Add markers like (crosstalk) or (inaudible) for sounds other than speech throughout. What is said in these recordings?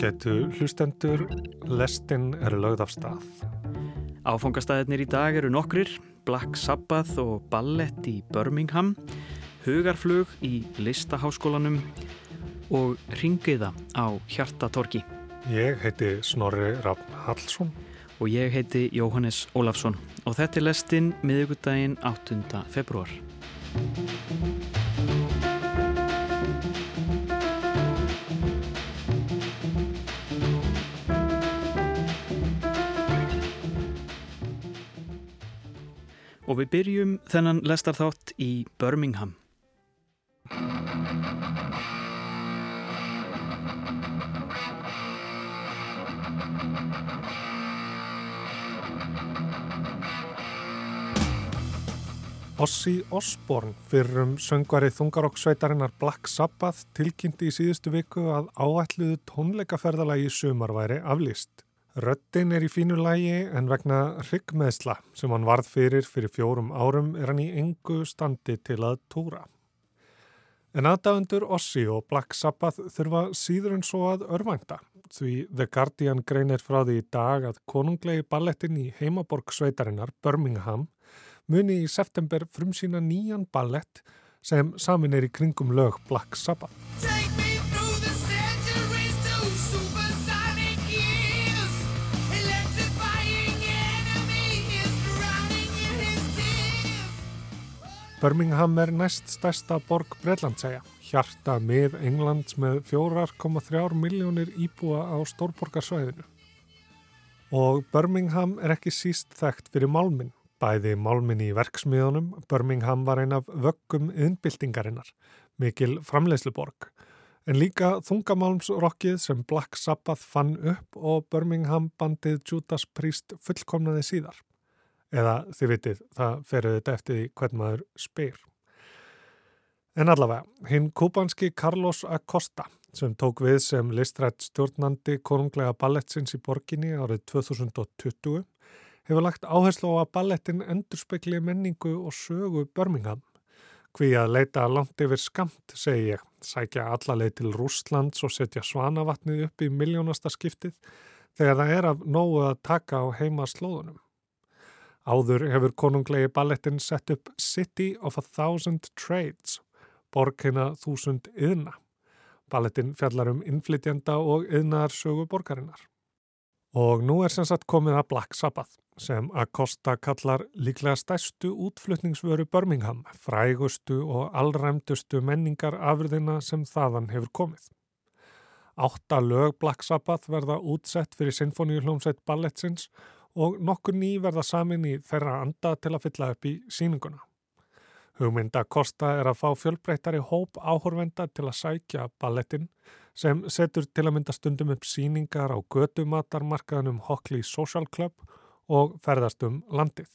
Ágætu hlustendur, lestin er lögð af stað. Áfangastæðinir í dag eru nokkrir, Black Sabbath og Ballett í Birmingham, Hugarflug í Listaháskólanum og Ringiða á Hjartatorki. Ég heiti Snorri Rafn Hallsson. Og ég heiti Jóhannes Ólafsson og þetta er lestin miðugudaginn 8. februar. Og við byrjum þennan lestarþátt í Birmingham. Ossi Osborn, fyrrum söngvari þungarokksveitarinnar Black Sabbath, tilkynnti í síðustu viku að áætluðu tónleikaferðalagi sumarværi aflýst. Röttin er í fínu lægi en vegna ryggmeðsla sem hann varð fyrir fyrir fjórum árum er hann í engu standi til að túra. En aðdáendur Ossi og Black Sabbath þurfa síður en svo að örvænta því The Guardian greinir frá því í dag að konunglegi ballettin í heimaborg sveitarinnar Birmingham muni í september frumsýna nýjan ballett sem samin er í kringum lög Black Sabbath. Birmingham er næst stærsta borg Breitlandsæja, hjarta með Englands með 4,3 miljónir íbúa á stórborgarsvæðinu. Og Birmingham er ekki síst þekkt fyrir málminn. Bæði málminni í verksmiðunum, Birmingham var ein af vöggum innbyltingarinnar, mikil framleiðsluborg, en líka þungamálmsrokkið sem Black Sabbath fann upp og Birmingham bandið Judas Priest fullkomnaði síðar. Eða þið vitið, það ferur þetta eftir því hvern maður spyr. En allavega, hinn kubanski Carlos Acosta sem tók við sem listrætt stjórnandi konunglega ballettsins í borginni árið 2020 hefur lagt áherslu á að ballettin endurspekli menningu og sögu Birmingham. Hví að leita langt yfir skamt, segi ég, sækja allarleið til Rúslands og setja svanavatnið upp í miljónasta skiptið þegar það er af nógu að taka á heima slóðunum. Áður hefur konunglegi ballettin sett upp City of a Thousand Trades, borgina þúsund yðna. Ballettin fjallar um innflytjanda og yðnar sögu borgarinnar. Og nú er sem sagt komið að Black Sabbath sem Acosta kallar líklega stærstu útflutningsvöru Birmingham, frægustu og allræmdustu menningar afurðina sem þaðan hefur komið. Átta lög Black Sabbath verða útsett fyrir Sinfoníuhljómsveit Balletsins og nokkur ný verða samin í þeirra anda til að fylla upp í síninguna. Hugmynda Kosta er að fá fjölbreytari hóp áhorvenda til að sækja balletin sem setur til að mynda stundum upp síningar á gödumatarmarkaðunum Hockley Social Club og ferðast um landið.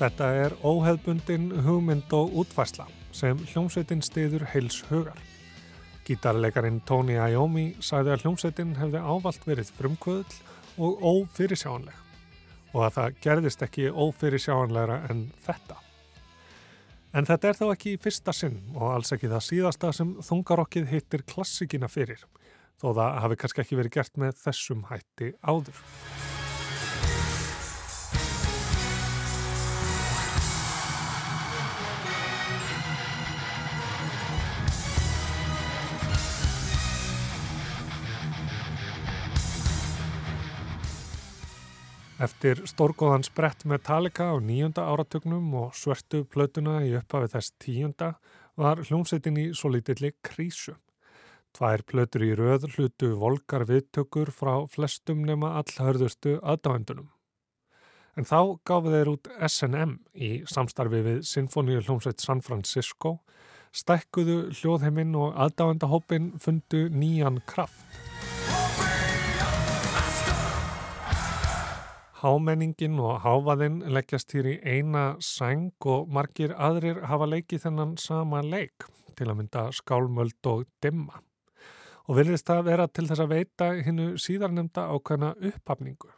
Þetta er óheðbundin hugmynd og útfæsla sem hljómsveitin stiður heils hugar. Gítarleikarin Tony Iommi sæði að hljómsveitin hefði ávalt verið frumkvöðl og ófyrirsjáanleg og að það gerðist ekki ófyrirsjáanlegra en þetta. En þetta er þá ekki fyrsta sinn og alls ekki það síðasta sem þungarokkið hittir klassikina fyrir, þó það hafi kannski ekki verið gert með þessum hætti áður. Eftir stórgóðan sprett Metallica á nýjunda áratögnum og svörtu plötuna í upphafi þess tíunda var hljómsveitin í svo lítilli krísu. Tvær plötur í röð hlutu volgar viðtökur frá flestum nema allhörðustu aðdáendunum. En þá gafu þeir út SNM í samstarfi við Sinfoníu hljómsveit San Francisco, stækkuðu hljóðheiminn og aðdáendahópin fundu nýjan kraft. Hámenningin og háfaðinn leggjast hér í eina sæng og margir aðrir hafa leikið þennan sama leik til að mynda skálmöld og dimma. Og vilðist það vera til þess að veita hinnu síðarnemda ákveðna upphafningu.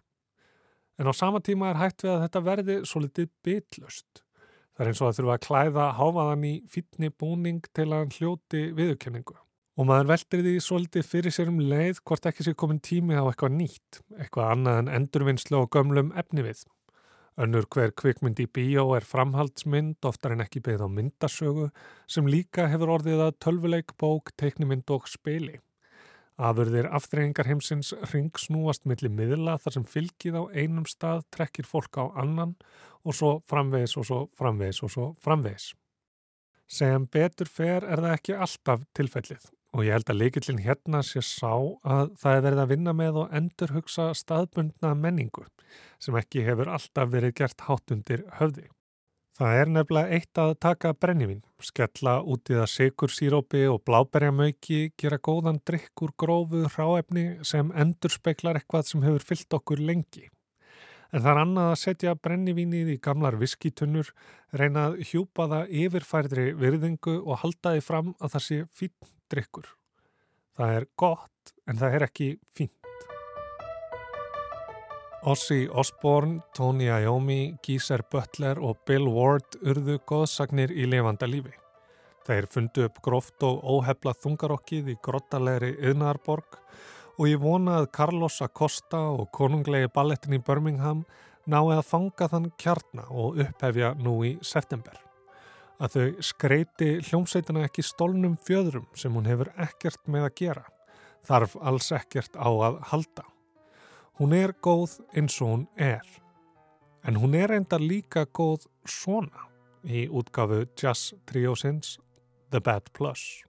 En á sama tíma er hægt við að þetta verði svo litið bitlust Það er eins og að þurfa að klæða háfaðan í fítni búning til að hann hljóti viðurkenningu. Og maður veldir því svolítið fyrir sér um leið hvort ekki sé komin tími á eitthvað nýtt, eitthvað annað en endurvinnslu og gömlum efni við. Önnur hver kvikmynd í bíó er framhaldsmynd, oftar en ekki beð á myndasögu, sem líka hefur orðið að tölvuleik, bók, teiknimynd og spili. Afurðir aftreyingar heimsins ringsnúast millir miðla þar sem fylgið á einum stað trekkir fólk á annan og svo framvegis og svo framvegis og svo framvegis. Sem betur fer er það ekki alltaf tilfellið og ég held að leikillin hérna sé sá að það er verið að vinna með og endur hugsa staðbundna menningu sem ekki hefur alltaf verið gert hátundir höfði. Það er nefnilega eitt að taka brennivinn, skella út í það sigur sírópi og bláberjamauki, gera góðan drikk úr grófu ráefni sem endur speklar eitthvað sem hefur fyllt okkur lengi. En það er annað að setja brennivínið í gamlar viskitunnur, reyna að hjúpa það yfirfærdri virðingu og halda því fram að það sé fín drikkur. Það er gott en það er ekki fínt. Ozzy Osbourne, Tony Iommi, Geezer Butler og Bill Ward urðu góðsagnir í levanda lífi. Þeir fundu upp gróft og óhefla þungarokkið í grottalegri yðnarborg og ég vona að Carlos Acosta og konunglegi ballettin í Birmingham nái að fanga þann kjarna og upphefja nú í september. Að þau skreiti hljómsveitina ekki stólnum fjöðrum sem hún hefur ekkert með að gera, þarf alls ekkert á að halda. Hún er góð eins og hún er. En hún er enda líka góð svona í útgafu Jazz Triosins The Bad Plus.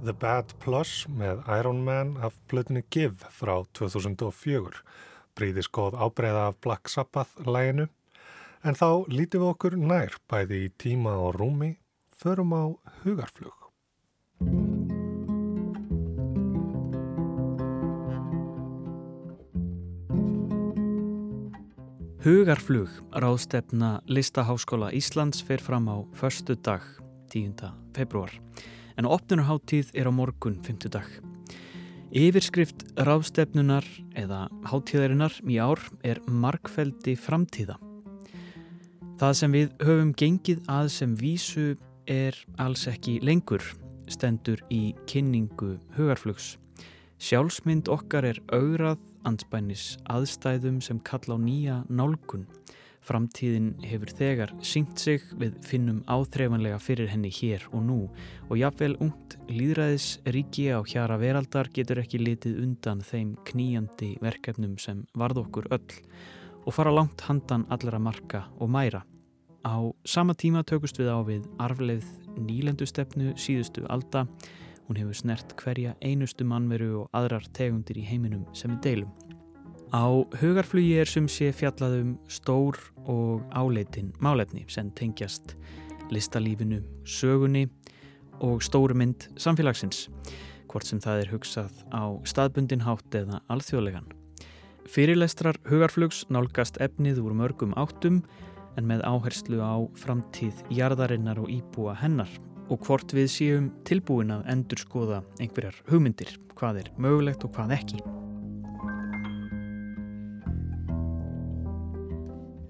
The Bad Plus með Iron Man af blöðinni Give frá 2004, bríðis góð ábreyða af Black Sabbath læginu, en þá lítum við okkur nær bæði í tíma og rúmi, förum á hugarflug. Hugarflug ráðstefna Listaháskóla Íslands fer fram á förstu dag 10. februar en opnunarháttíð er á morgun 5. dag. Yfirskrift ráðstefnunar eða háttíðarinnar í ár er markfeldi framtíða. Það sem við höfum gengið að sem vísu er alls ekki lengur stendur í kynningu hugarflugs. Sjálfsmynd okkar er augrað anspænis aðstæðum sem kalla á nýja nálgun. Framtíðin hefur þegar syngt sig við finnum áþreifanlega fyrir henni hér og nú og jafnvel ungt líðræðis ríki á hjara veraldar getur ekki litið undan þeim kníjandi verkefnum sem varð okkur öll og fara langt handan allra marka og mæra. Á sama tíma tökust við á við arfleið nýlendustefnu síðustu alda Hún hefur snert hverja einustu mannveru og aðrar tegundir í heiminum sem við deilum. Á hugarflugi er sem sé fjallaðum stór og áleitin málefni sem tengjast listalífinu, sögunni og stóru mynd samfélagsins, hvort sem það er hugsað á staðbundin hátt eða alþjóðlegan. Fyrirlestrar hugarflugs nálgast efnið úr mörgum áttum en með áherslu á framtíð jarðarinnar og íbúa hennar og hvort við séum tilbúin að endur skoða einhverjar hugmyndir, hvað er mögulegt og hvað ekki.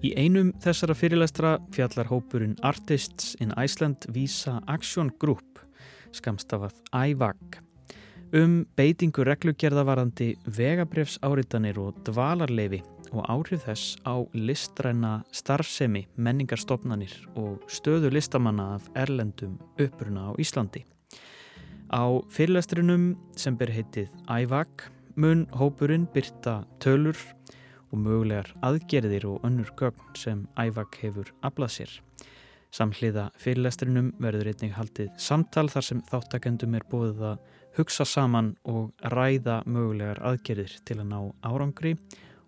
Í einum þessara fyrirlæstra fjallar hópurinn Artists in Iceland Visa Action Group, skamstafað IVAG, um beitingu reglugerðavarandi vegabrefs áritanir og dvalarleifi og áhrif þess á listræna starfsemi, menningarstofnanir og stöðu listamanna af erlendum uppruna á Íslandi. Á fyrirlestrinum sem ber heitið IVAC mun hópurinn byrta tölur og mögulegar aðgerðir og önnur gögn sem IVAC hefur aflað sér. Samhliða fyrirlestrinum verður einnig haldið samtal þar sem þáttakendum er búið að hugsa saman og ræða mögulegar aðgerðir til að ná árangri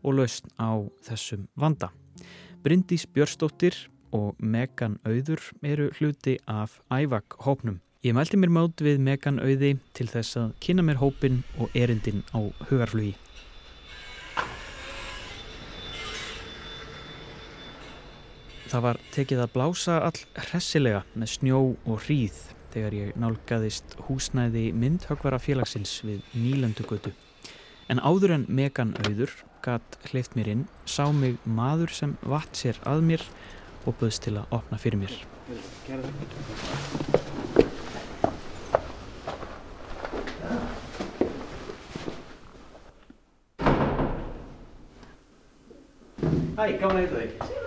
og lausn á þessum vanda. Bryndís Björnsdóttir og Megan Auður eru hluti af ævak hópnum. Ég mælti mér mót við Megan Auði til þess að kynna mér hópin og erindin á hugarflugi. Það var tekið að blása all hressilega með snjó og hríð þegar ég nálgæðist húsnæði myndhögvara félagsins við Nýlandugötu. En áður en Megan Auður gatt hleyft mér inn, sá mig maður sem vatt sér að mér og böðst til að opna fyrir mér. Hæ, gaman að heita þig.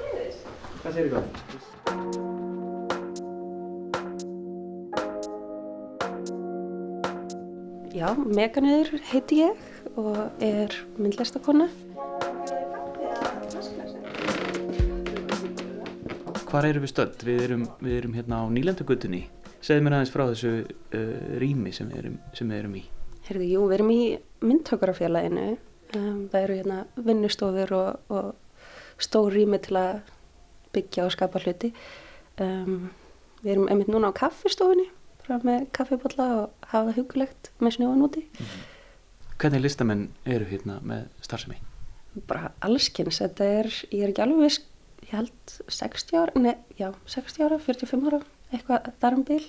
Hvað segir þið gott? Já, Meganiður heiti ég og er myndlistakonna. Hvar eru við stöld? Við erum, við erum hérna á Nýlendagutunni. Segð mér aðeins frá þessu uh, rými sem við erum, sem við erum í. Herði, jú, við erum í myndtökarafélaginu. Um, það eru hérna vinnustofur og, og stór rými til að byggja og skapa hluti. Um, við erum einmitt núna á kaffistofunni, frá með kaffibotla og hafa það hugulegt með snjóan úti. Mm -hmm. Hvernig listamenn eru hérna með starfsemi? Bara allskynns. Þetta er, ég er ekki alveg viss, ég held 60 ára, nei, já, 60 ára, 45 ára, eitthvað þar um bil.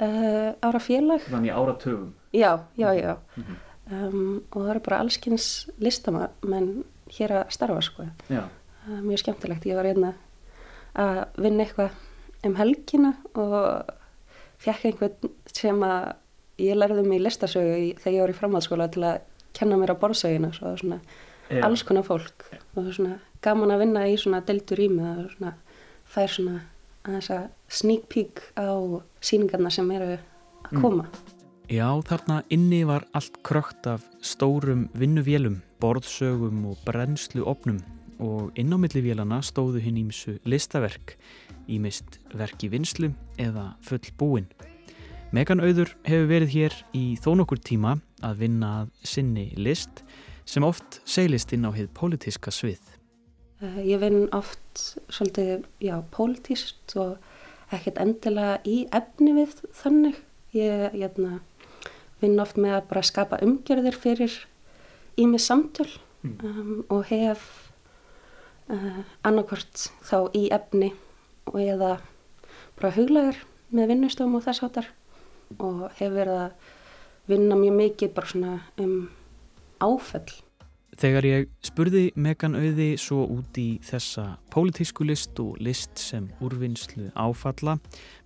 Uh, ára félag. Þannig ára töfum? Já, já, já. Mm -hmm. Um, og það eru bara allskynns listamenn hér að starfa sko uh, mjög skemmtilegt, ég var einna að vinna eitthvað um helgina og fekk einhvern sem að ég lærði mig í listasögu í, þegar ég var í framhaldsskóla til að kenna mér á borðsögina. Og svona Já. alls konar fólk. Og það er svona gaman að vinna í svona deltur það er svona fær svona að þess að sneak peek á síningarna sem eru að koma. Mm. Já, þarna inni var allt krökt af stórum vinnuvélum, borðsögum og brennslu opnum og inn á milli vélana stóðu hinn ímsu listaverk, ímist verk í vinslu eða full búin. Megan Auður hefur verið hér í þó nokkur tíma að vinna að sinni list sem oft seilist inn á heið pólitíska svið. Uh, ég vinn oft svolítið, já, pólitíst og ekkert endilega í efni við þannig. Ég, ég hérna, vinn oft með að bara skapa umgjörðir fyrir í mig samtöl mm. um, og hef uh, annarkvört þá í efni og eða bara huglegar með vinnustofum og þess áttar og hef verið að vinna mjög mikið bara svona um áfell. Þegar ég spurði Megan Auði svo út í þessa pólitísku list og list sem úrvinnslu áfalla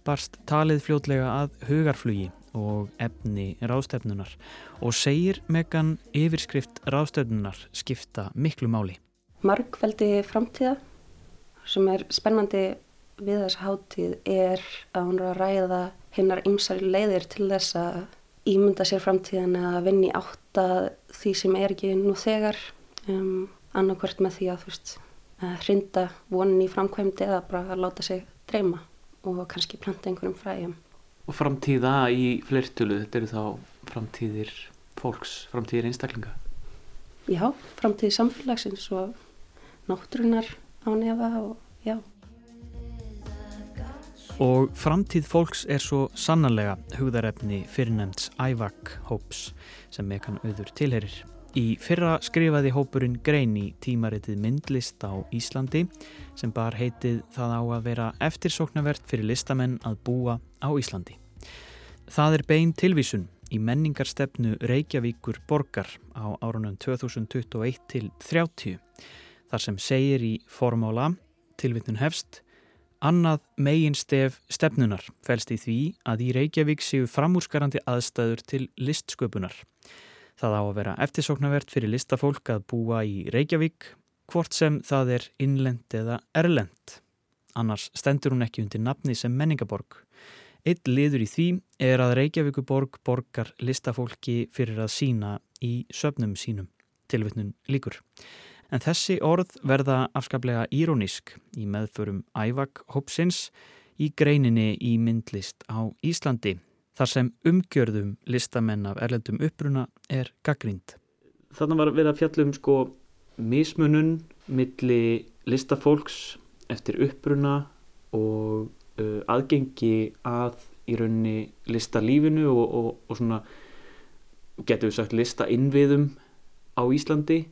barst talið fljótlega að hugarflugi og efni ráðstefnunar og segir Megan yfirskrift ráðstefnunar skipta miklu máli. Markveldi framtíða sem er spennandi við þessa hátíð er að hún er að ræða hinnar ymsar leiðir til þess að ímynda sér framtíðan að vinni átta því sem er ekki nú þegar um, annarkvört með því að veist að hrinda vonin í framkvæmdi eða bara að láta sig dreyma og kannski planta einhverjum fræjum. Og framtíða í fleirtölu, þetta eru þá framtíðir fólks, framtíðir einstaklinga? Já, framtíðir samfélagsins og náttúrunar á nefa og já. Og framtíð fólks er svo sannanlega hugðarefni fyrirnemts ævak hóps sem mekan auður tilherir. Í fyrra skrifaði hópurinn grein í tímaritið myndlist á Íslandi sem bar heitið það á að vera eftirsóknavert fyrir listamenn að búa á Íslandi. Það er bein tilvísun í menningarstefnu Reykjavíkur borgar á árunum 2021 til 30 þar sem segir í formála tilvittun hefst Annað megin stef stefnunar fælst í því að í Reykjavík séu framúrskarandi aðstæður til listsköpunar. Það á að vera eftirsóknarvert fyrir listafólk að búa í Reykjavík, hvort sem það er innlend eða erlend. Annars stendur hún ekki undir nafni sem menningaborg. Eitt liður í því er að Reykjavíkuborg borgar listafólki fyrir að sína í söpnum sínum. Tilvittnun líkur. En þessi orð verða afskaplega írónisk í meðförum ævak hópsins í greininni í myndlist á Íslandi þar sem umgjörðum listamenn af erlendum uppruna er gaggrind. Þannig var verið að fjallum sko mismunun milli listafólks eftir uppruna og uh, aðgengi að í raunni listalífinu og, og, og svona getur við sagt lista innviðum á Íslandi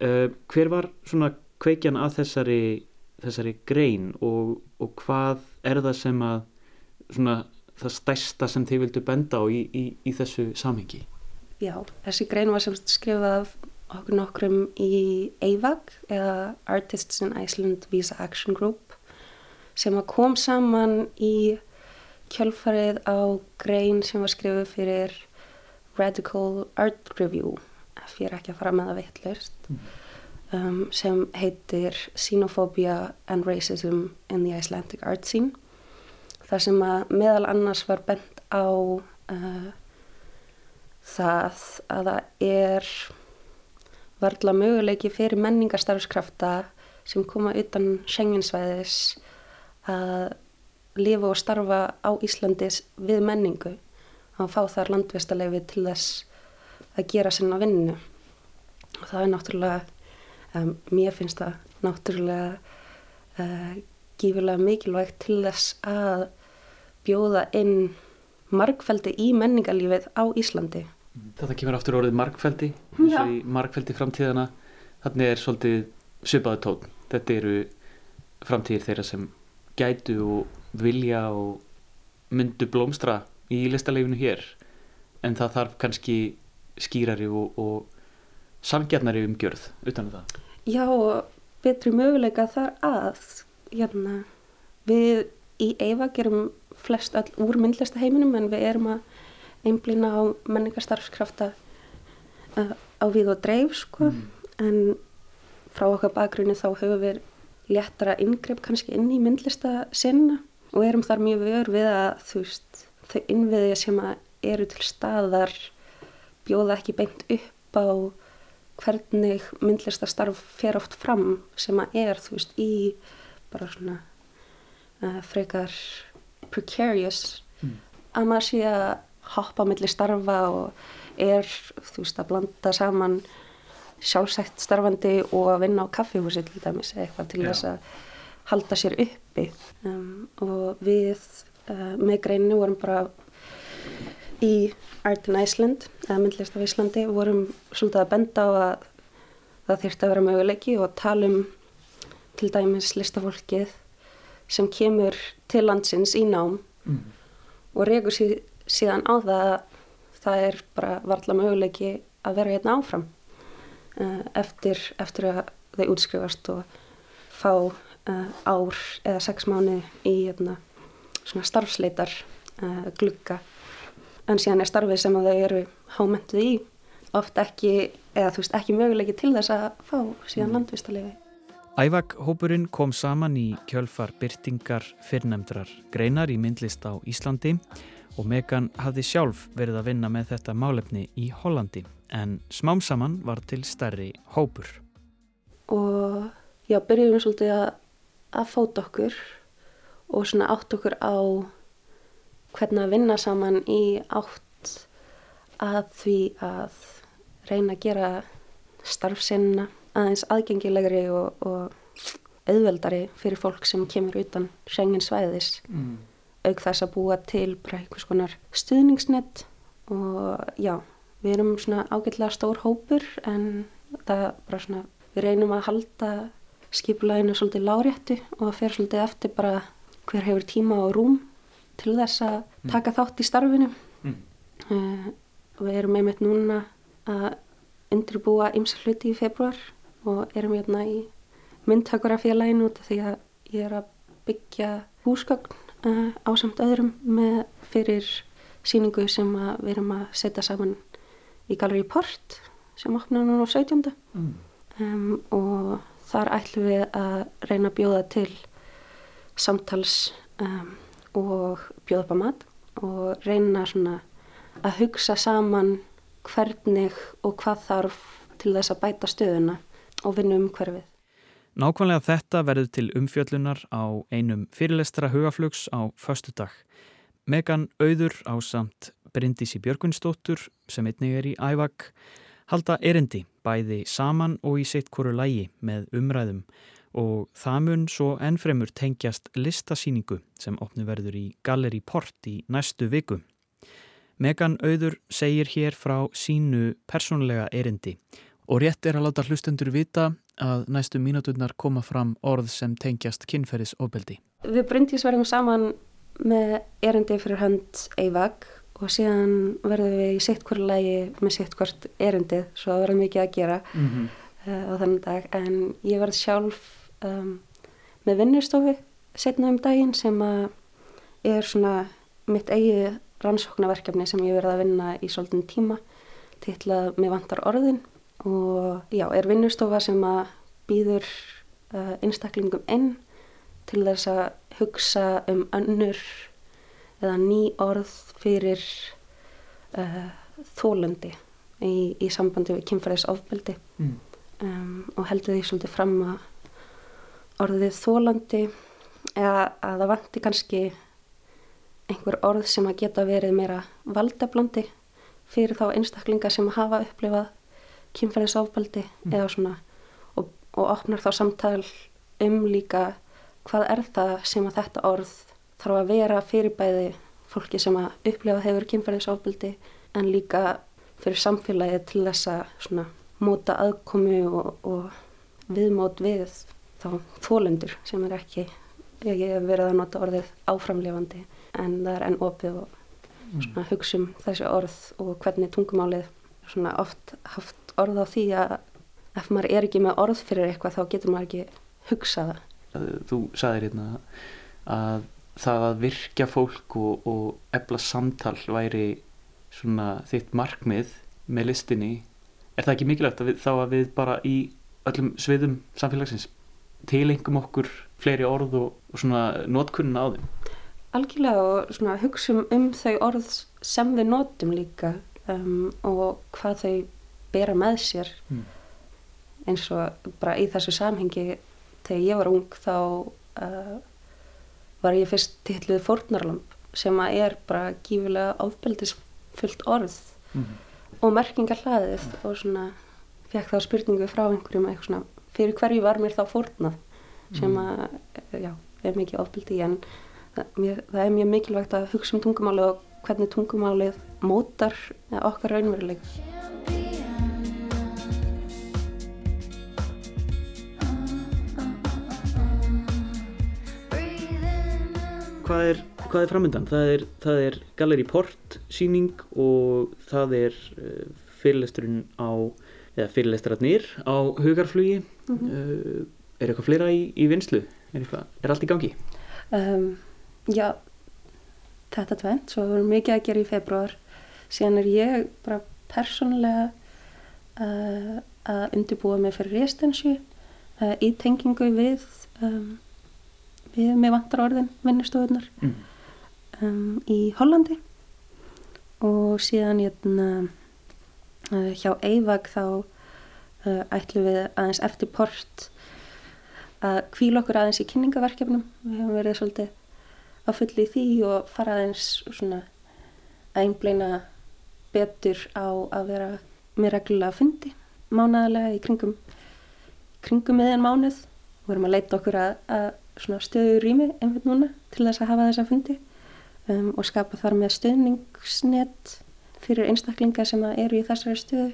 hver var svona kveikjan að þessari, þessari grein og, og hvað er það sem að svona það stærsta sem þið vildu benda á í, í, í þessu samhengi? Já, þessi grein var sem skrifað okkur nokkrum í EIVAG eða Artists in Iceland Visa Action Group sem að kom saman í kjölfarið á grein sem var skrifið fyrir Radical Art Review ef ég er ekki að fara með það vittlust um, sem heitir Xenophobia and Racism in the Icelandic Art Scene. Þar sem að meðal annars var bent á uh, það að það er varðla möguleiki fyrir menningarstarfskrafta sem koma utan Schengensvæðis að lifa og starfa á Íslandis við menningu að fá þar landvistarleifi til þess að gera sinna vinnu og það er náttúrulega um, mér finnst það náttúrulega uh, gífurlega mikilvægt til þess að bjóða inn markfeldi í menningarlífið á Íslandi. Þetta kemur aftur orðið markfeldi eins og í markfeldi framtíðana þannig er svolítið svipaðu tón þetta eru framtíðir þeirra sem gætu og vilja og myndu blómstra í listaleifinu hér. En það þarf kannski skýrari og, og samgjarnari umgjörð utan um það. Já, betri möguleika þar að hérna, við í Eiva gerum flest all úr myndlista heiminum en við erum að einblýna á menningarstarfskrafta uh, á við og dreif sko mm. en frá okkar bakgrunni þá höfum við léttara yngrepp kannski inn í myndlista sinna og erum þar mjög vör við að þú veist þau innviðið sem eru til staðar bjóða ekki beint upp á hvernig myndlistastarf fer oft fram sem að er þú veist í bara svona uh, frekar precarious mm. að maður sé að hoppa millir starfa og er þú veist að blanda saman sjálfsætt starfandi og að vinna á kaffihúsi til dæmis eitthvað til Já. þess að halda sér uppi um, og við uh, með greinu vorum bara í Art in Iceland eða myndlist af Íslandi vorum svolítið að benda á að það þýrt að vera möguleiki og tala um til dæmis listafólkið sem kemur til landsins í nám mm. og reygur síð, síðan á það að það er bara varðla möguleiki að vera hérna áfram uh, eftir, eftir að þau útskrifast og fá uh, ár eða sex mánu í hérna, svona starfsleitar uh, glugga en síðan er starfið sem þau eru hámentuð í oft ekki, eða þú veist ekki möguleiki til þess að fá síðan mm. landvistarlefi Ævak-hópurinn kom saman í kjölfar byrtingar fyrrnemdrar greinar í myndlist á Íslandi og Megan hafði sjálf verið að vinna með þetta málefni í Hollandi en smám saman var til stærri hópur. Og já, byrjum við svolítið að, að fóta okkur og svona átt okkur á hvernig að vinna saman í átt að því að reyna að gera starfsinna aðeins aðgengilegri og, og auðveldari fyrir fólk sem kemur utan Schengen svæðis mm. auk þess að búa til bara einhvers konar stuðningsnett og já, við erum svona ágætlega stór hópur en það bara svona, við reynum að halda skipulæginu svolítið láréttu og það fer svolítið eftir bara hver hefur tíma og rúm til þess að mm. taka mm. þátt í starfinu mm. uh, og við erum einmitt núna að undirbúa ymsa hluti í februar og erum hérna í af því að ég er að byggja húsgögn uh, á samt öðrum með fyrir síningu sem við erum að setja saman í Gallery Port sem opnar núna á 17. Mm. Um, og þar ætlum við að reyna að bjóða til samtals um, og bjóða upp á mat og reyna svona að hugsa saman hvernig og hvað þarf til þess að bæta stöðuna og vinna um hverfið. Nákvæmlega þetta verður til umfjöllunar á einum fyrirlestra hugaflugs á förstu dag. Megan Auður á samt Bryndísi Björgunstóttur sem einnig er í ævag halda erindi bæði saman og í sitt hverju lægi með umræðum og það mun svo ennfremur tengjast listasíningu sem opnu verður í Galleri Port í næstu viku. Megan Auður segir hér frá sínu persónlega erindi Og rétt er að láta hlustendur vita að næstu mínuturnar koma fram orð sem tengjast kynferðisofbeldi. Við Bryndís verðum saman með erindi fyrir hönd Eivag og síðan verðum við í sitt hverju lægi með sitt hvert erindið svo það verður mikið að gera mm -hmm. uh, á þennan dag en ég verð sjálf um, með vinnirstofu setna um daginn sem að er svona mitt eigi rannsóknarverkefni sem ég verði að vinna í svolítinn tíma til að mér vantar orðin og já, er vinnustofa sem að býður uh, einstaklingum inn til þess að hugsa um önnur eða ný orð fyrir uh, þólandi í, í sambandi við kynfæriðsofbeldi mm. um, og heldur því svolítið fram að orðið þólandi eða að það vanti kannski einhver orð sem að geta verið meira valdablandi fyrir þá einstaklinga sem hafa upplifað kynferðisofbaldi mm. eða svona og, og opnar þá samtal um líka hvað er það sem að þetta orð þarf að vera fyrirbæði fólki sem að upplifa hefur kynferðisofbaldi en líka fyrir samfélagi til þess að svona móta aðkomi og, og viðmót við þá þólendur sem er ekki ég hef verið að nota orðið áframlefandi en það er enn opið og mm. svona hugsa um þessi orð og hvernig tungumálið svona oft haft orð á því að ef maður er ekki með orð fyrir eitthvað þá getur maður ekki hugsaða. Þú sagðir hérna að það að virkja fólk og, og ebla samtal væri svona þitt markmið með listinni. Er það ekki mikilvægt að við, þá að við bara í öllum sviðum samfélagsins tilengum okkur fleiri orð og, og svona notkunna á þeim? Algjörlega og svona hugsa um þau orð sem við notum líka um, og hvað þau bera með sér mm. eins og bara í þessu samhengi þegar ég var ung þá uh, var ég fyrst tilluð fórnarlamp sem að er bara gífilega ofbeldisfullt orð mm. og merkingar hlaðið mm. og svona fekk þá spurningu frá einhverjum eitthvað svona fyrir hverju var mér þá fórnað sem mhm. að, já, er mikið ofbeldi en mér, það er mjög mikilvægt að hugsa um tungumáli og hvernig tungumálið mótar okkar raunveruleika hvað er, hvað er framöndan? Það er, það er Galleri Port síning og það er uh, fyrirlesturinn á, eða fyrirlesturarnir á hugarflugi. Mm -hmm. uh, er eitthvað fleira í, í vinslu? Er, eitthvað, er allt í gangi? Um, já, þetta tvent, svo verður mikið að gera í februar. Síðan er ég bara persónulega uh, að undirbúa mig fyrir restensi í tengingu við um, við með vantar orðin vinnustofunar mm. um, í Hollandi og síðan hérna, uh, hjá Eivag þá uh, ætlum við aðeins eftir port að kvíla okkur aðeins í kynningaverkefnum við hefum verið svolítið að fulli því og fara aðeins svona að einbleina betur á að vera með reglulega að fundi mánadalega í kringum kringum miðjan mánuð. Og verum að leita okkur að, að stöðu rými einhvern núna til þess að hafa þessa fundi um, og skapa þar með stöðningsnett fyrir einstaklingar sem eru í þessari stöðu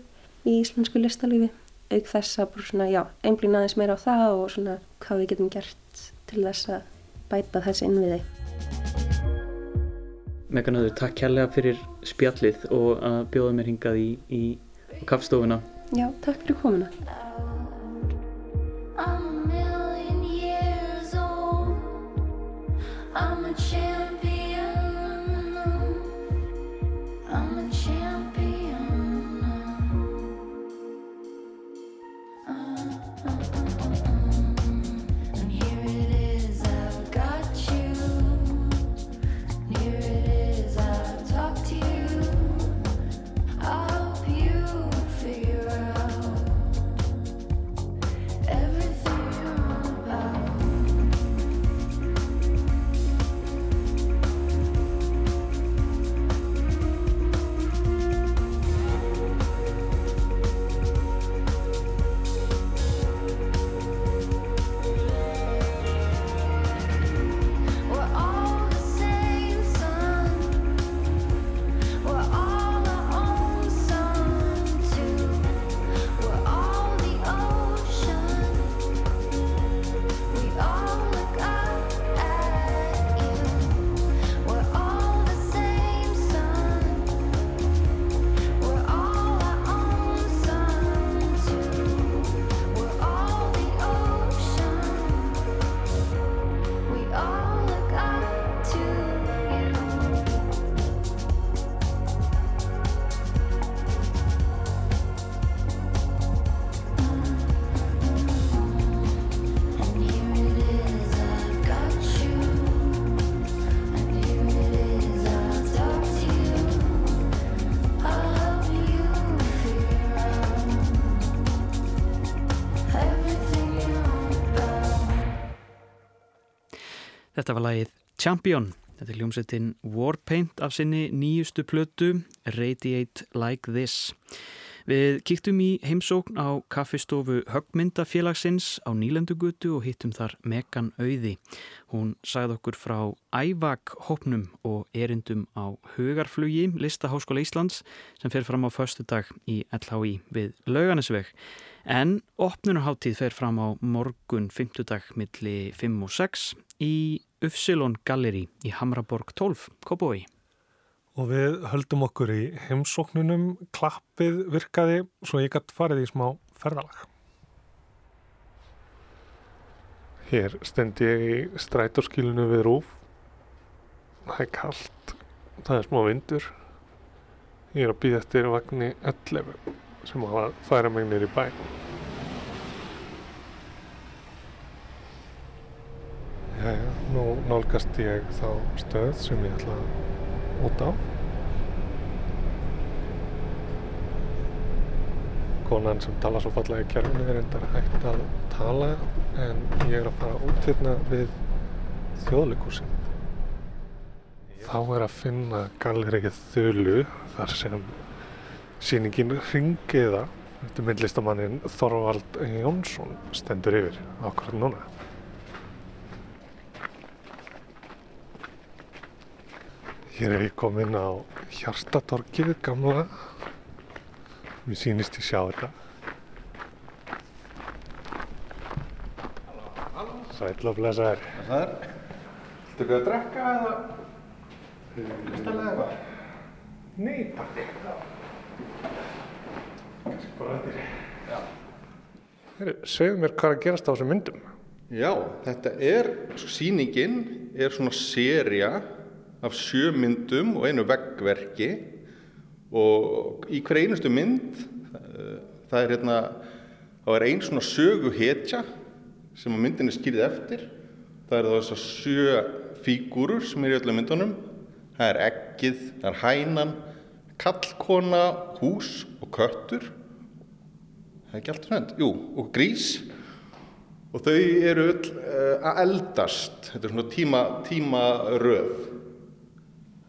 í íslensku listalífi auk þess að svona, já, einblín aðeins meira á það og svona hvað við getum gert til þess að bæta þessi innviði. Meganöður, takk kærlega fyrir spjallið og að bjóða mér hingað í, í kaffstofuna. Já, takk fyrir komuna. Þetta var lagið Champion. Þetta er hljómsettin Warpaint af sinni nýjustu plötu Radiate Like This. Við kíktum í heimsókn á kaffistofu Högmyndafélagsins á Nýlandugutu og hittum þar Megan Auði. Hún sagði okkur frá ævag hópnum og erindum á Hugarflugi, Listaháskóla Íslands sem fer fram á förstu dag í LHI við Lauganisveg. En opnunarháttíð fer fram á morgun 5. dag milli 5 og 6 í Ufsilon Galleri í Hamraborg 12, Kópói. Og við höldum okkur í heimsóknunum, klappið virkaði, svo ég gætt farið í smá ferðalag. Hér stend ég í strætóskílunu við Rúf. Það er kallt, það er smá vindur. Ég er að býða eftir vagnni 11 sem hafa færa megnir í bæn. Jæja, nú nálgast ég þá stöð sem ég ætla út á. Konan sem tala svo fallega í kjörfunni er endar hægt að tala en ég er að fara út hérna við þjóðleikursin. þá er að finna gallerið Þulu þar sem síningin Ringiða eftir myndlistamannin Þorvald Jónsson stendur yfir ákvæmt núna. Hér er ég komin á Hjartatorkið gamla. Mér sýnist ég sjá þetta. Sæl og blessaður. Það er, viltu ekki að drekka eða listalega eitthvað? Nei, takk. Kannski bara eftir. Já. Heru, segðu mér hvað er að gerast á þessum myndum. Já, þetta er, sýningin er svona seria af sjö myndum og einu veggverki og í hver einustu mynd eh, það er hérna, þá er ein svona sögu hetja sem að myndin er skýrið eftir. Það eru þá þessar sjö fígúrur sem er í öllum myndunum. Það er eggið, það er hænan, kallkona, hús og köttur. Það er ekki allt svona, jú, og grís. Og þau eru öll uh, að eldast, þetta er svona tíma, tímaröð.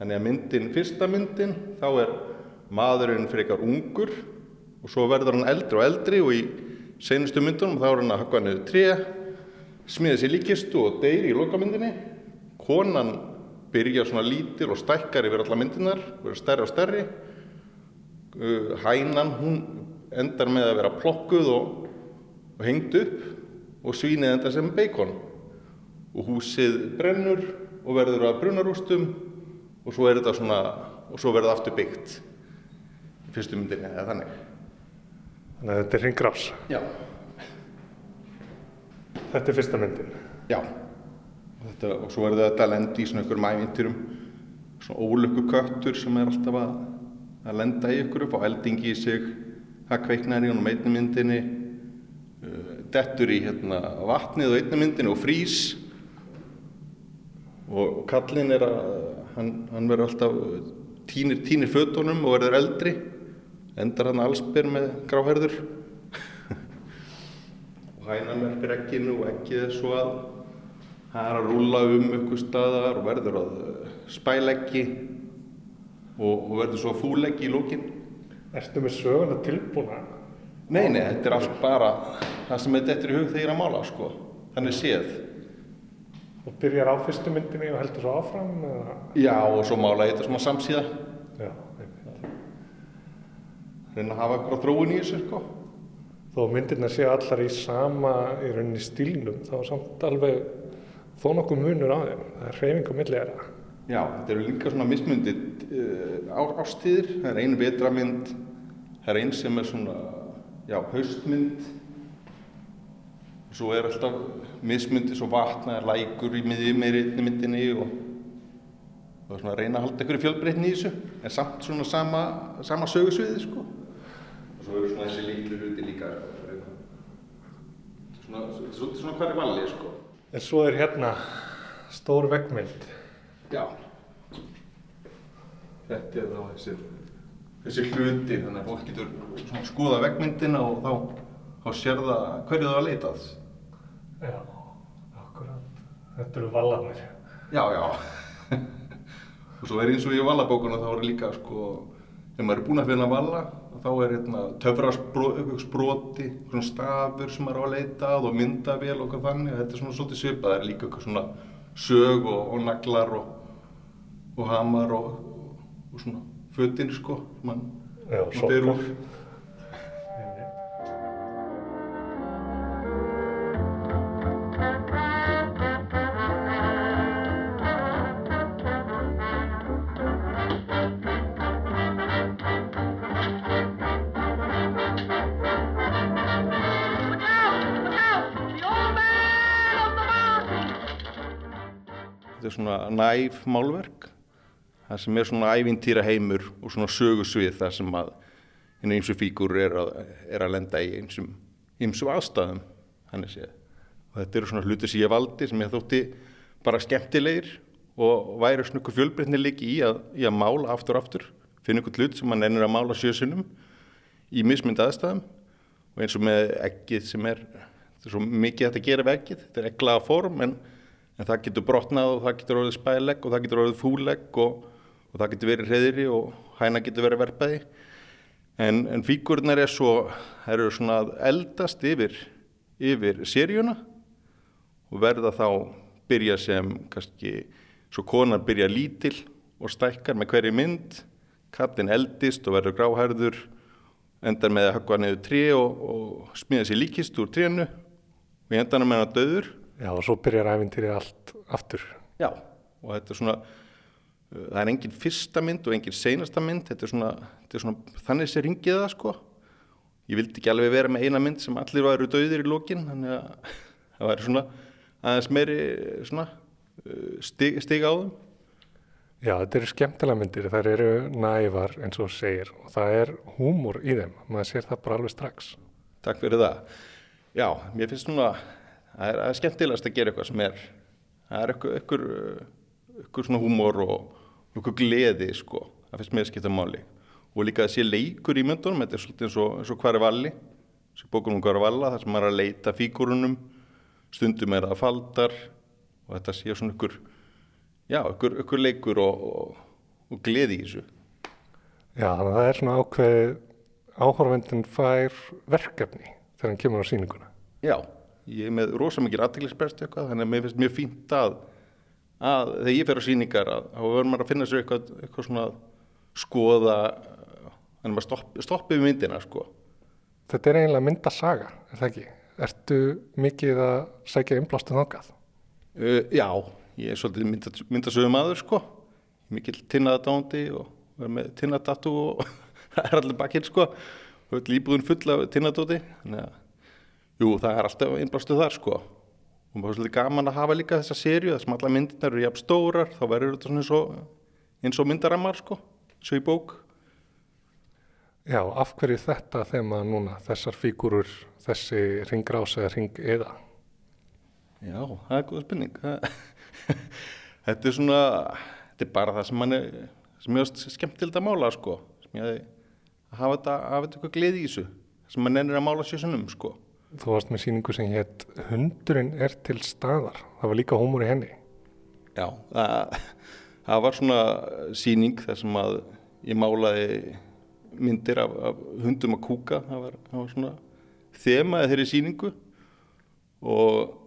Þannig að myndin, fyrsta myndin, þá er maðurinn frekar ungur og svo verður hann eldri og eldri og í senustu myndunum þá er hann að hakka niður tré, smíða sér líkistu og deyri í lokamyndinni. Konan byrja svona lítil og stækkar yfir alla myndinar, verður stærri og stærri. Uh, hænan, hún endar með að vera plokkuð og, og hengt upp og svínið endar sem beikon. Og húsið brennur og verður að brunarústum og svo er þetta svona, og svo verður það aftur byggt í fyrstu myndinni eða þannig. Þannig að þetta er hringrás. Já. Þetta er fyrsta myndin. Já. Og, þetta, og svo verður þetta að lenda í svona ykkur mævinturum, svona ólöku köttur sem er alltaf að, að lenda í ykkur upp á eldingi í sig, það kveiknar í honum einni myndinni, uh, dettur í hérna, vatnið og einni myndinni og frýs og, og kallinn er að, hann, hann verður alltaf, tínir, tínir fötunum og verður eldri, endar hann allsbyr með gráherður (laughs) og hænan verður ekkinu og ekkið er svo að það er að rúla um ykkur staðar og verður að eh, spæleggi og, og verður svo fúleggi í lókin. Erstu með söguna tilbúna? Nei, nei, þetta er allt bara það sem er dettur í hug þegar er að mála, sko. Þannig séð. Og byrjar á fyrstu myndinni og heldur svo áfram? Eða? Já, og svo mála ég þetta svona samsíða. Já, einmitt. Reyna að hafa eitthvað þróun í þessu, sko. Þó myndirna séu allar í sama í rauninni stílnum, þá er samt alveg þó nokkuð munur á þeim. Það er hreyfing á milli þeirra. Já, þetta eru líka svona mismundi uh, ástíðir. Það er ein vetramynd, það er ein sem er svona, já, haustmynd. Svo er alltaf mismundi, svo vatna, er lækur í miðjum með einni myndinni og það er svona að reyna að halda einhverju fjölbreytni í þessu. En samt svona sama, sama sögusviði, sko. Og svo eru svona þessi líklu hluti líka. Svona, svona, svona hver er valið, sko. En svo er hérna stór veggmynd. Já. Þetta er þá þessi, þessi hluti, þannig að fólk getur svona skoða veggmyndina og þá, þá sér það hverju það var leitað. Já, akkurat. Þetta eru vallarnir. Já, já. og svo er eins og í vallabókunum þá er líka sko, þegar maður er búinn að finna valla, þá er hérna töfrasproti, svona stafur sem maður á að leitað og myndavél og hvað þannig. Þetta er svona svolítið svipað, það er líka eitthvað svona sög og, og naglar og, og hamar og, og svona fötin sko, mann Já, man svona næf málverk, það sem er svona ævintýra heimur og svona sögusvið þar sem að einu eins og fígur er að, er að lenda í einsum, einsum aðstæðum, þannig séð. Og þetta eru svona hluti sem ég valdi sem ég þótti bara skemmtilegir og væri svona ykkur fjölbreytni líki í í að mála aftur og aftur, finna ykkur hlut sem mann ennir að mála sjösunum í mismynd aðstæðum og eins og með ekkið sem er, þetta er svo mikið að þetta gera við ekkið, þetta er egglaða form en, en það getur brotnað og það getur orðið spælegg og það getur orðið fúlegg og, og það getur verið hreðri og hæna getur verið verpaði. En, en fíkurnar er svo eru svona eldast yfir yfir seríuna og verða þá byrja sem kannski svo konar byrja lítil og stækkar með hverju mynd kattinn eldist og verður gráhærður endar með að höggva niður trí og, og smíða sér líkist úr trénu og ég endan að menna döður Já, og svo byrjar æfintýrið allt aftur. Já, og þetta er svona uh, það er engin fyrsta mynd og engin seinasta mynd þetta er svona, þetta er svona þannig sé ringið það sko ég vildi ekki alveg vera með eina mynd sem allir varu döðir í lókin þannig að (laughs) það væri svona aðeins meiri svona uh, stig, stig á þeim Já, þetta eru skemmtilega myndir, þær eru nævar eins og segir og það er húmor í þeim, maður sér það bara alveg strax. Takk fyrir það. Já, mér finnst svona, það er, er skemmtilegast að gera eitthvað sem er, það er eitthvað, eitthvað, svona húmor og eitthvað gleði sko, það finnst mér að skipta máli. Og líka að sé leikur í myndunum, þetta er svolítið eins og, eins og hvar er valli, þessi bókunum um hvar er valla, þar sem maður er að leita fíkurunum, stundum er það faldar og þetta sé svona ykkur já, ykkur, ykkur leikur og, og, og gleði í þessu. Já, að það er svona ákveð áhorfendin fær verkefni þegar hann kemur á síninguna. Já, ég er með rosa mikið aðtæklisprest eitthvað, þannig að mér finnst mjög fínt að, að þegar ég fer á síningar að þá verður maður að finna sér eitthvað, eitthvað svona skoða, þannig að maður stoppi, stoppi við myndina sko. Þetta er eiginlega myndasaga, er það ekki? Ertu mikið að sækja inblástu þangað? Uh, já, ég er svolítið myndasögum aður sko mikil tinnaðadándi og verður með tinnadatú og (laughs) það er allir bakkinn sko og öll íbúðin full af tinnadóti þannig að jú það er alltaf einblástuð þar sko. Og það er svolítið gaman að hafa líka þessa sériu þar sem alla myndirnar eru jafn stórar þá verður þetta svona eins og, eins og myndarammar sko, eins og í bók. Já, af hverju þetta þema núna, þessar fígurur, þessi ringrás eða ring eða? Já, það er góða spurning. (laughs) Þetta er svona þetta er bara það sem mann er sem ég ást skemmtilegt að mála sko. Sem ég að hafa þetta hafa þetta eitthvað gleði í þessu. Sem mann ennir að mála sjösunum sko Þú varst með síningu sem hétt Hundurinn er til staðar. Það var líka hómur í henni. Já, það, það var svona síning þar sem að ég málaði myndir af, af hundum að kúka. Það var, það var svona þemaði þeirri síningu og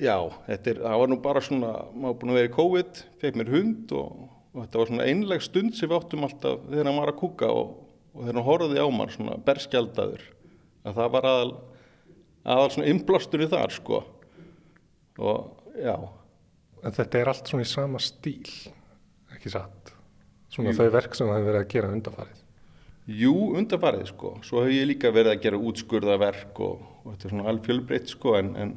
Já, er, það var nú bara svona, maður búin að vera í COVID, fekk mér hund og, og þetta var svona einleg stund sem við áttum alltaf þegar hann var að kúka og, og þegar hann horfiði á mann svona berskjaldadur, að það var aðal, aðal svona inblástur í þar sko og já. En þetta er allt svona í sama stíl, ekki satt? Svona Jú. þau verk sem það hefur verið að gera undarfarið? Jú, undarfarið sko, svo hef ég líka verið að gera útskurðaverk og, og þetta er svona alfjölbreytt sko en, en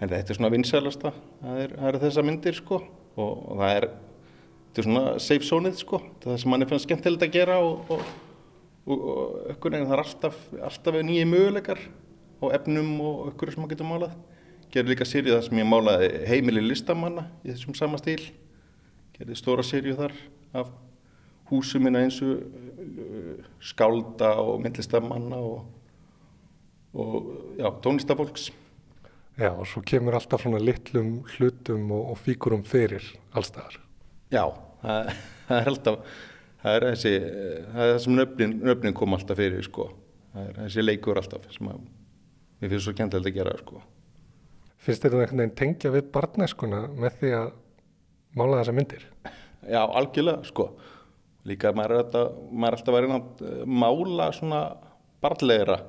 en þetta er svona vinsælasta það er, það er þessa myndir sko og, og það er, er svona safe zone-ið sko, það er það sem mann er fannst skemmtilegt að gera og, og, og ökkur en það er alltaf, alltaf nýja möguleikar á efnum og ökkur sem maður getur málað. Gerði líka sérið það sem ég málaði heimili listamanna í þessum sama stíl. Gerði stóra sérið þar af húsum minna eins og uh, skálda og myndlistamanna og já, tónlistafólks Já, og svo kemur alltaf svona litlum hlutum og, og fíkurum fyrir allstaðar. Já, það, (laughs) það er alltaf, það er þessi, það er það sem nöfnin, nöfnin kom alltaf fyrir, sko. Það er þessi leikur alltaf sem að, við finnst svo kjæntilegt að gera, sko. Finnst þetta einhvern veginn tengja við barneskuna með því að mála þessa myndir? Já, algjörlega, sko. Líka maður er alltaf, maður er alltaf að vera að mála svona barnlegra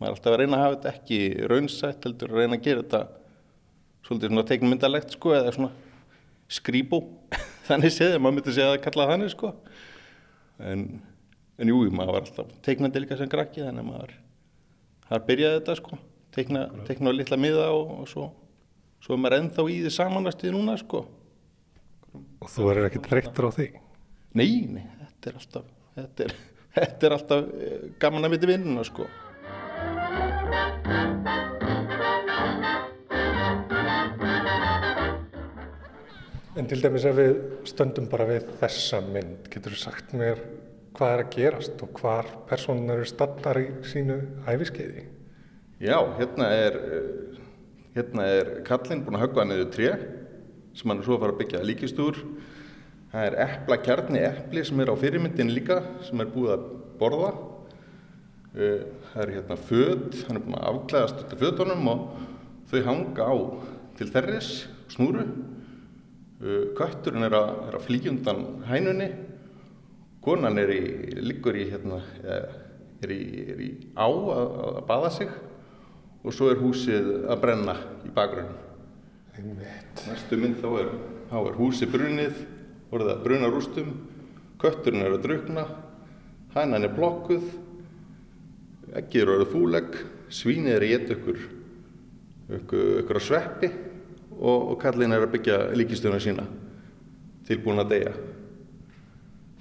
maður er alltaf að reyna að hafa þetta ekki raunsætt heldur að reyna að gera þetta svolítið svona teiknmyndalegt sko eða svona skrýbú þannig séð, maður myndi segja að kalla þannig sko. En, en jú, maður var alltaf teiknandi líka sem grakki þannig að maður har byrjað þetta sko. Teikna, teikna litla miða og, og svo svo er maður ennþá í því samanlæstuði núna sko. Og þú verður ekki treyttur á því? Nei, nei, þetta er alltaf þetta er, (laughs) þetta er alltaf eh, gaman að viti vinnuna sko En til dæmis ef við stöndum bara við þessa mynd, getur þú sagt mér hvað er að gerast og hvar personar eru stattar í sínu æfiskeiði? Já, hérna er uh, Hérna er kallinn búin að höggva niður tré sem hann er svo að fara að byggja líkistúr. Það er epla kjarni epli sem er á fyrirmyndin líka sem er búið að borða. Eh, það er hérna född, hann er búin að afklæðast út af föddunum og þau hanga á til þerris, snúru. Eh, kötturinn er að, að flíkjundan hænunni. Konan er í, liggur í hérna, er í, er í á að, að baða sig og svo er húsið að brenna í bakgrunn. Næstu mynd þá er, er húsið brunnið, orðið að bruna rústum, kötturinn er að drukna, hænan er blokkuð, ekkið eru fúlegg, svínið er að geta ykkur, ykkur, ykkur að sveppi og, og kallin er að byggja líkistöðuna sína tilbúin að deyja.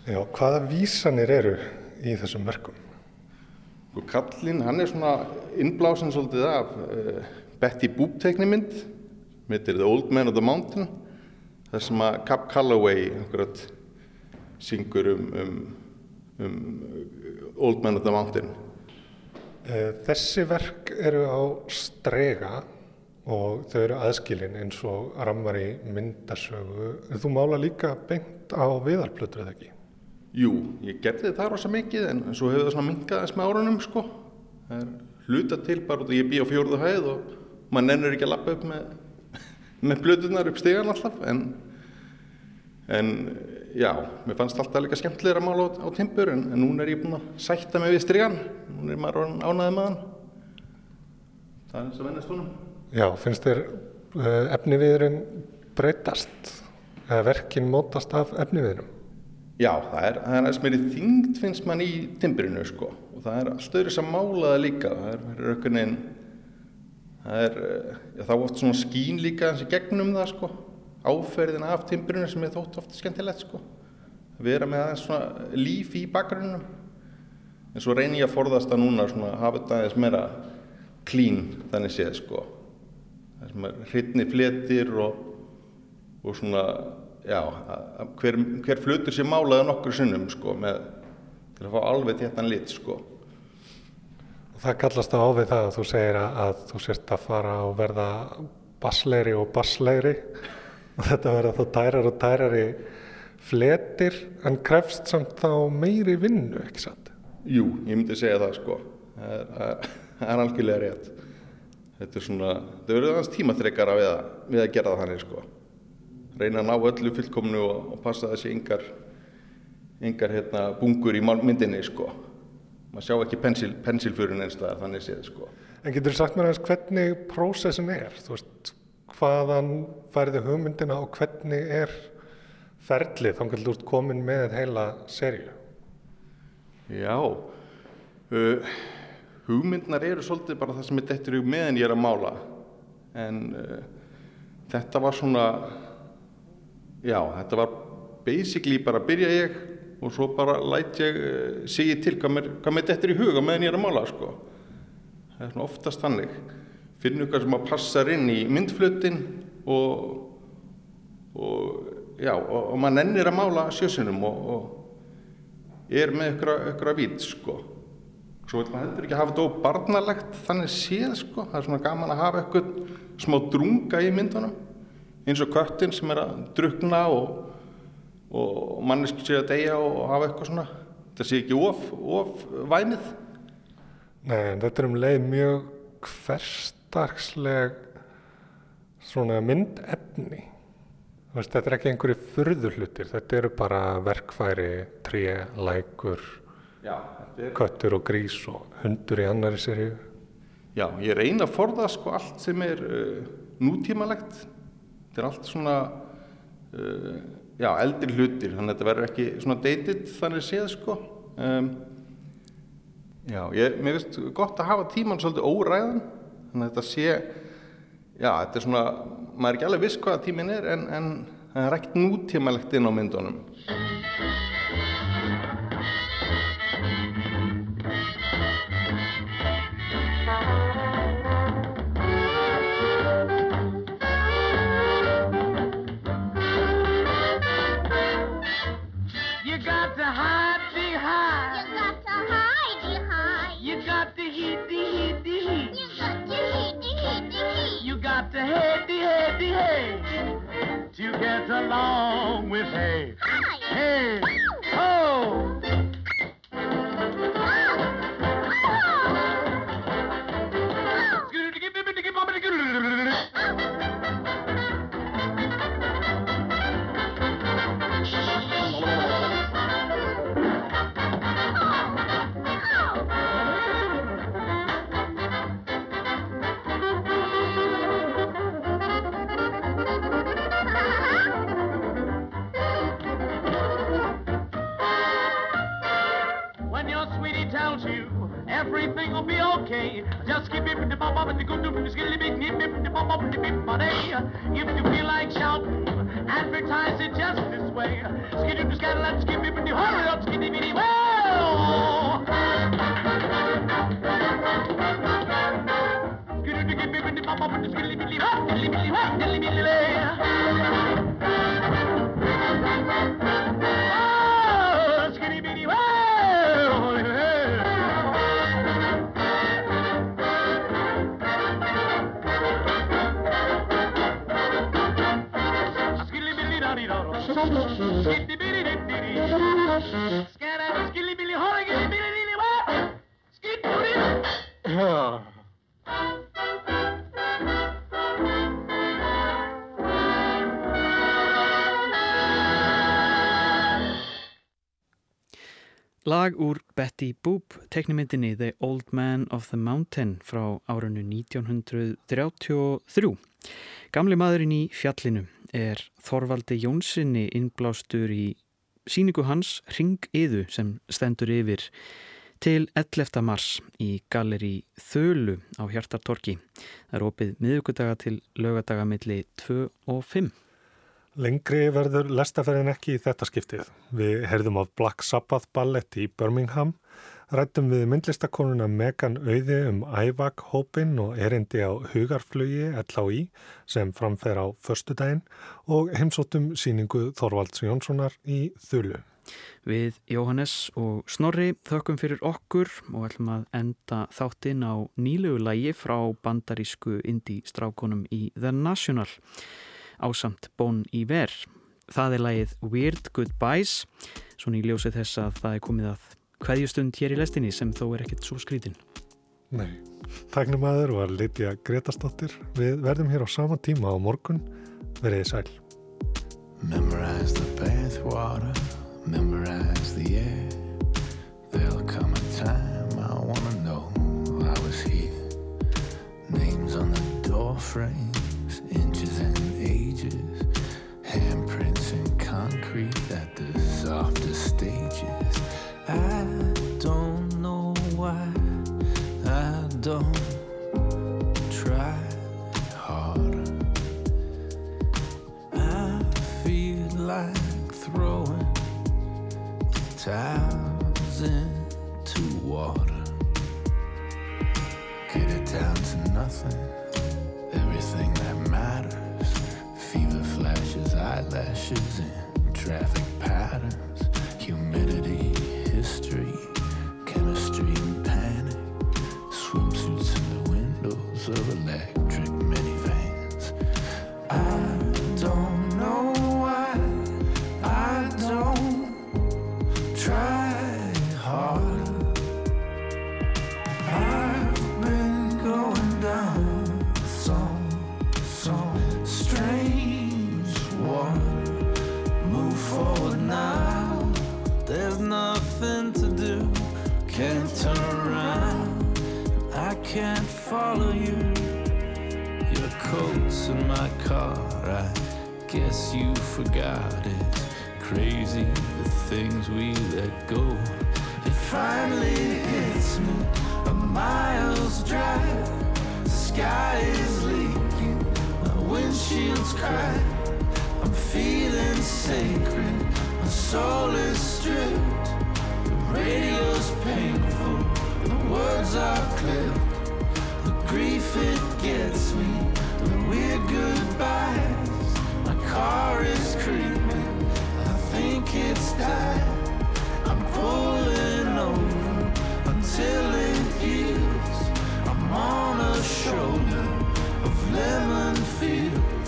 Já, hvaða vísanir eru í þessum verkum? Og kallinn, hann er svona innblásin svolítið af uh, Betty Boop teiknimynd með The Old Man of the Mountain þar sem að Cap Calloway akkurat syngur um, um, um Old Man of the Mountain. Uh, þessi verk eru á strega og þau eru aðskilin eins og rammar í myndasögu. Þú mála líka beint á viðarplötur eða ekki? Jú, ég gerði það rosa mikið en svo hefur það svona minkaðast með árunum sko. Það er hluta til bara út og ég bý á fjórðu hæð og maður nennur ekki að lappa upp með, (laughs) með blödunar upp stegan alltaf en, en já, mér fannst alltaf líka skemmtilega að mála á, á timpur en, en núna er ég búin að sætta mig við stegan, núna er maður ánaðið með hann. Það er þess að vennast honum. Já, finnst þér uh, efniviðurinn breytast? Eða verkinn mótast af efniviðurum? Já, það er, það er aðeins meiri þyngd finnst mann í timbrinu sko. Og það er öðru sem málaða líka, það er, er auðvitað það er, já þá oft svona skín líka eins og gegnum það sko, áferðin af timbrinu sem er þótt ofta skemmtilegt sko, vera með aðeins svona líf í bakgrunnum, en svo reynir ég að forðast að núna svona hafa þetta aðeins meira klín þannig séð sko, hrytni fletir og, og svona já, hver, hver flutur sé málaði nokkur sinnum sko, með, til að fá alveg téttan lit sko. Það kallast á við það að þú segir að, að þú sérst að fara og verða basslegri og basslegri og þetta verða þá tærar og tærari fletir en krefst samt þá meiri vinnu, ekki satt? Jú, ég myndi segja það sko. Það er, er, er algjörlega rétt. Þetta er svona, það verður aðeins tímaþreikara við, við að gera það þannig sko reyna að ná öllu fullkomnu og, og passa þessi yngar, yngar hérna, bungur í myndinni sko. maður sjá ekki pensil, pensilfurinn einstað þannig séð sko. En getur þú sagt mér aðeins hvernig prósessin er? Þú veist, hvaðan færði hugmyndina og hvernig er ferlið þá kannski úr komin með heila serju? Já, uh, hugmyndnar eru svolítið bara það sem er dettur í meðan ég er að mála. En uh, þetta var svona já, þetta var basically bara byrja ég og svo bara læt ég uh, segja til hvað mér, mér dettur í huga meðan ég er að mála sko. það er svona oftast þannig. Finn eitthvað sem að passa inn í myndflutin og og já, og, og maður nennir að mála sjösunum og, og er með eitthvað vít sko svo vil maður heldur ekki hafa þetta óbarnalegt þannig séð sko, það er svona gaman að hafa eitthvað smá drunga í myndunum eins og köttin sem er að drukna og, og manneski sé að deyja og hafa eitthvað svona. Þetta sé ekki of, of væmið Nei, þetta er um leið mjög hverstagsleg svona myndefni. Þetta er ekki einhverju fyrðurlutir þetta eru bara verkfæri tré, lækur Já, er... köttur og grís og hundur í annari serju Já, ég reyna að forða sko allt sem er uh, nútímalegt. Þetta er allt svona uh, já, eldri hlutir þannig að þetta verður ekki svona dated þannig séð sko. Um, já, ég, mér finnst gott að hafa tíman svolítið óræðan þannig að þetta sé já, þetta er svona, maður er ekki alveg viss hvaða tímin er en, en það er ekkert nútímalegt inn á myndunum behave to get along with hay. Hi. Hay. Everything will be okay, just keep it the bop bop and the good skilly big nip nip the bop bop and the bip bop If you feel like shouting, advertise it just this way. Skiddy the scattle and skip it the hurry up skiddy bitty well. Skiddy the skip it the bop bop and the skilly bitty hop dilly bitty hop dilly bitty Lag úr Betty Boop teknimyndinni The Old Man of the Mountain frá árunnu 1933. Gamli maðurinn í fjallinu er Þorvaldi Jónssoni innblástur í síningu hans Ringiðu sem stendur yfir til 11. mars í galleri Þölu á Hjartartorki. Það er opið miðugudaga til lögadaga milli 2 og 5. Lengri verður lestaferðin ekki í þetta skiptið. Við heyrðum af Black Sabbath ballett í Birmingham, rættum við myndlistakonuna Megan Auði um ævak hópin og erindi á hugarflugi LHI sem framfer á förstudaginn og heimsóttum síningu Þorvalds Jónssonar í Þulu. Við Jóhannes og Snorri þökkum fyrir okkur og ætlum að enda þáttinn á nýlegu lægi frá bandarísku indie strákonum í The National ásamt Bon Iver. Það er lægið Weird Goodbyes, svona í ljósið þess að það er komið að hverjustund hér í lestinni sem þó er ekkert svo skrítin. Nei, tæknumæður var Lidja Gretastóttir. Við verðum hér á sama tíma á morgun. Verðið sæl. Memorize the bathwater, memorize the air. There'll come a time I wanna know I was here. Names on the door frames, inches and ages. Handprints in concrete at the softest towels into water. Get it down to nothing. Everything that matters. Fever flashes, eyelashes, and traffic follow you. Your coat's in my car. I guess you forgot it. Crazy the things we let go. It finally hits me. A mile's drive. The sky is leaking. My windshield's cracked. I'm feeling sacred. My soul is stripped. The radio's painful. The words are clipped. Grief it gets me. The weird goodbyes. My car is creeping. I think it's died. I'm pulling over until it heals. I'm on a shoulder of lemon fields.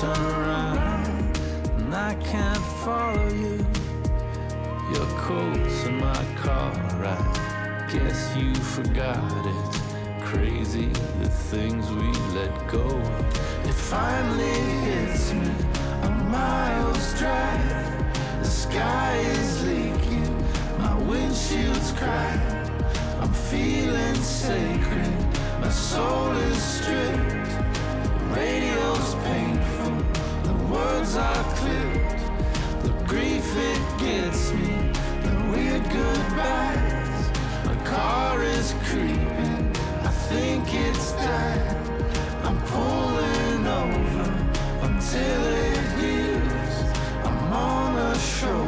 turn around and I can't follow you. Your coat's in my car, I guess you forgot it. Crazy the things we let go. It finally hits me a mile's drive. The sky is leaking, my windshield's cracked. I'm feeling sacred, my soul is stripped radio's ping words are clipped. The grief it gets me, the weird goodbyes. A car is creeping, I think it's dying. I'm pulling over until it heals. I'm on a show.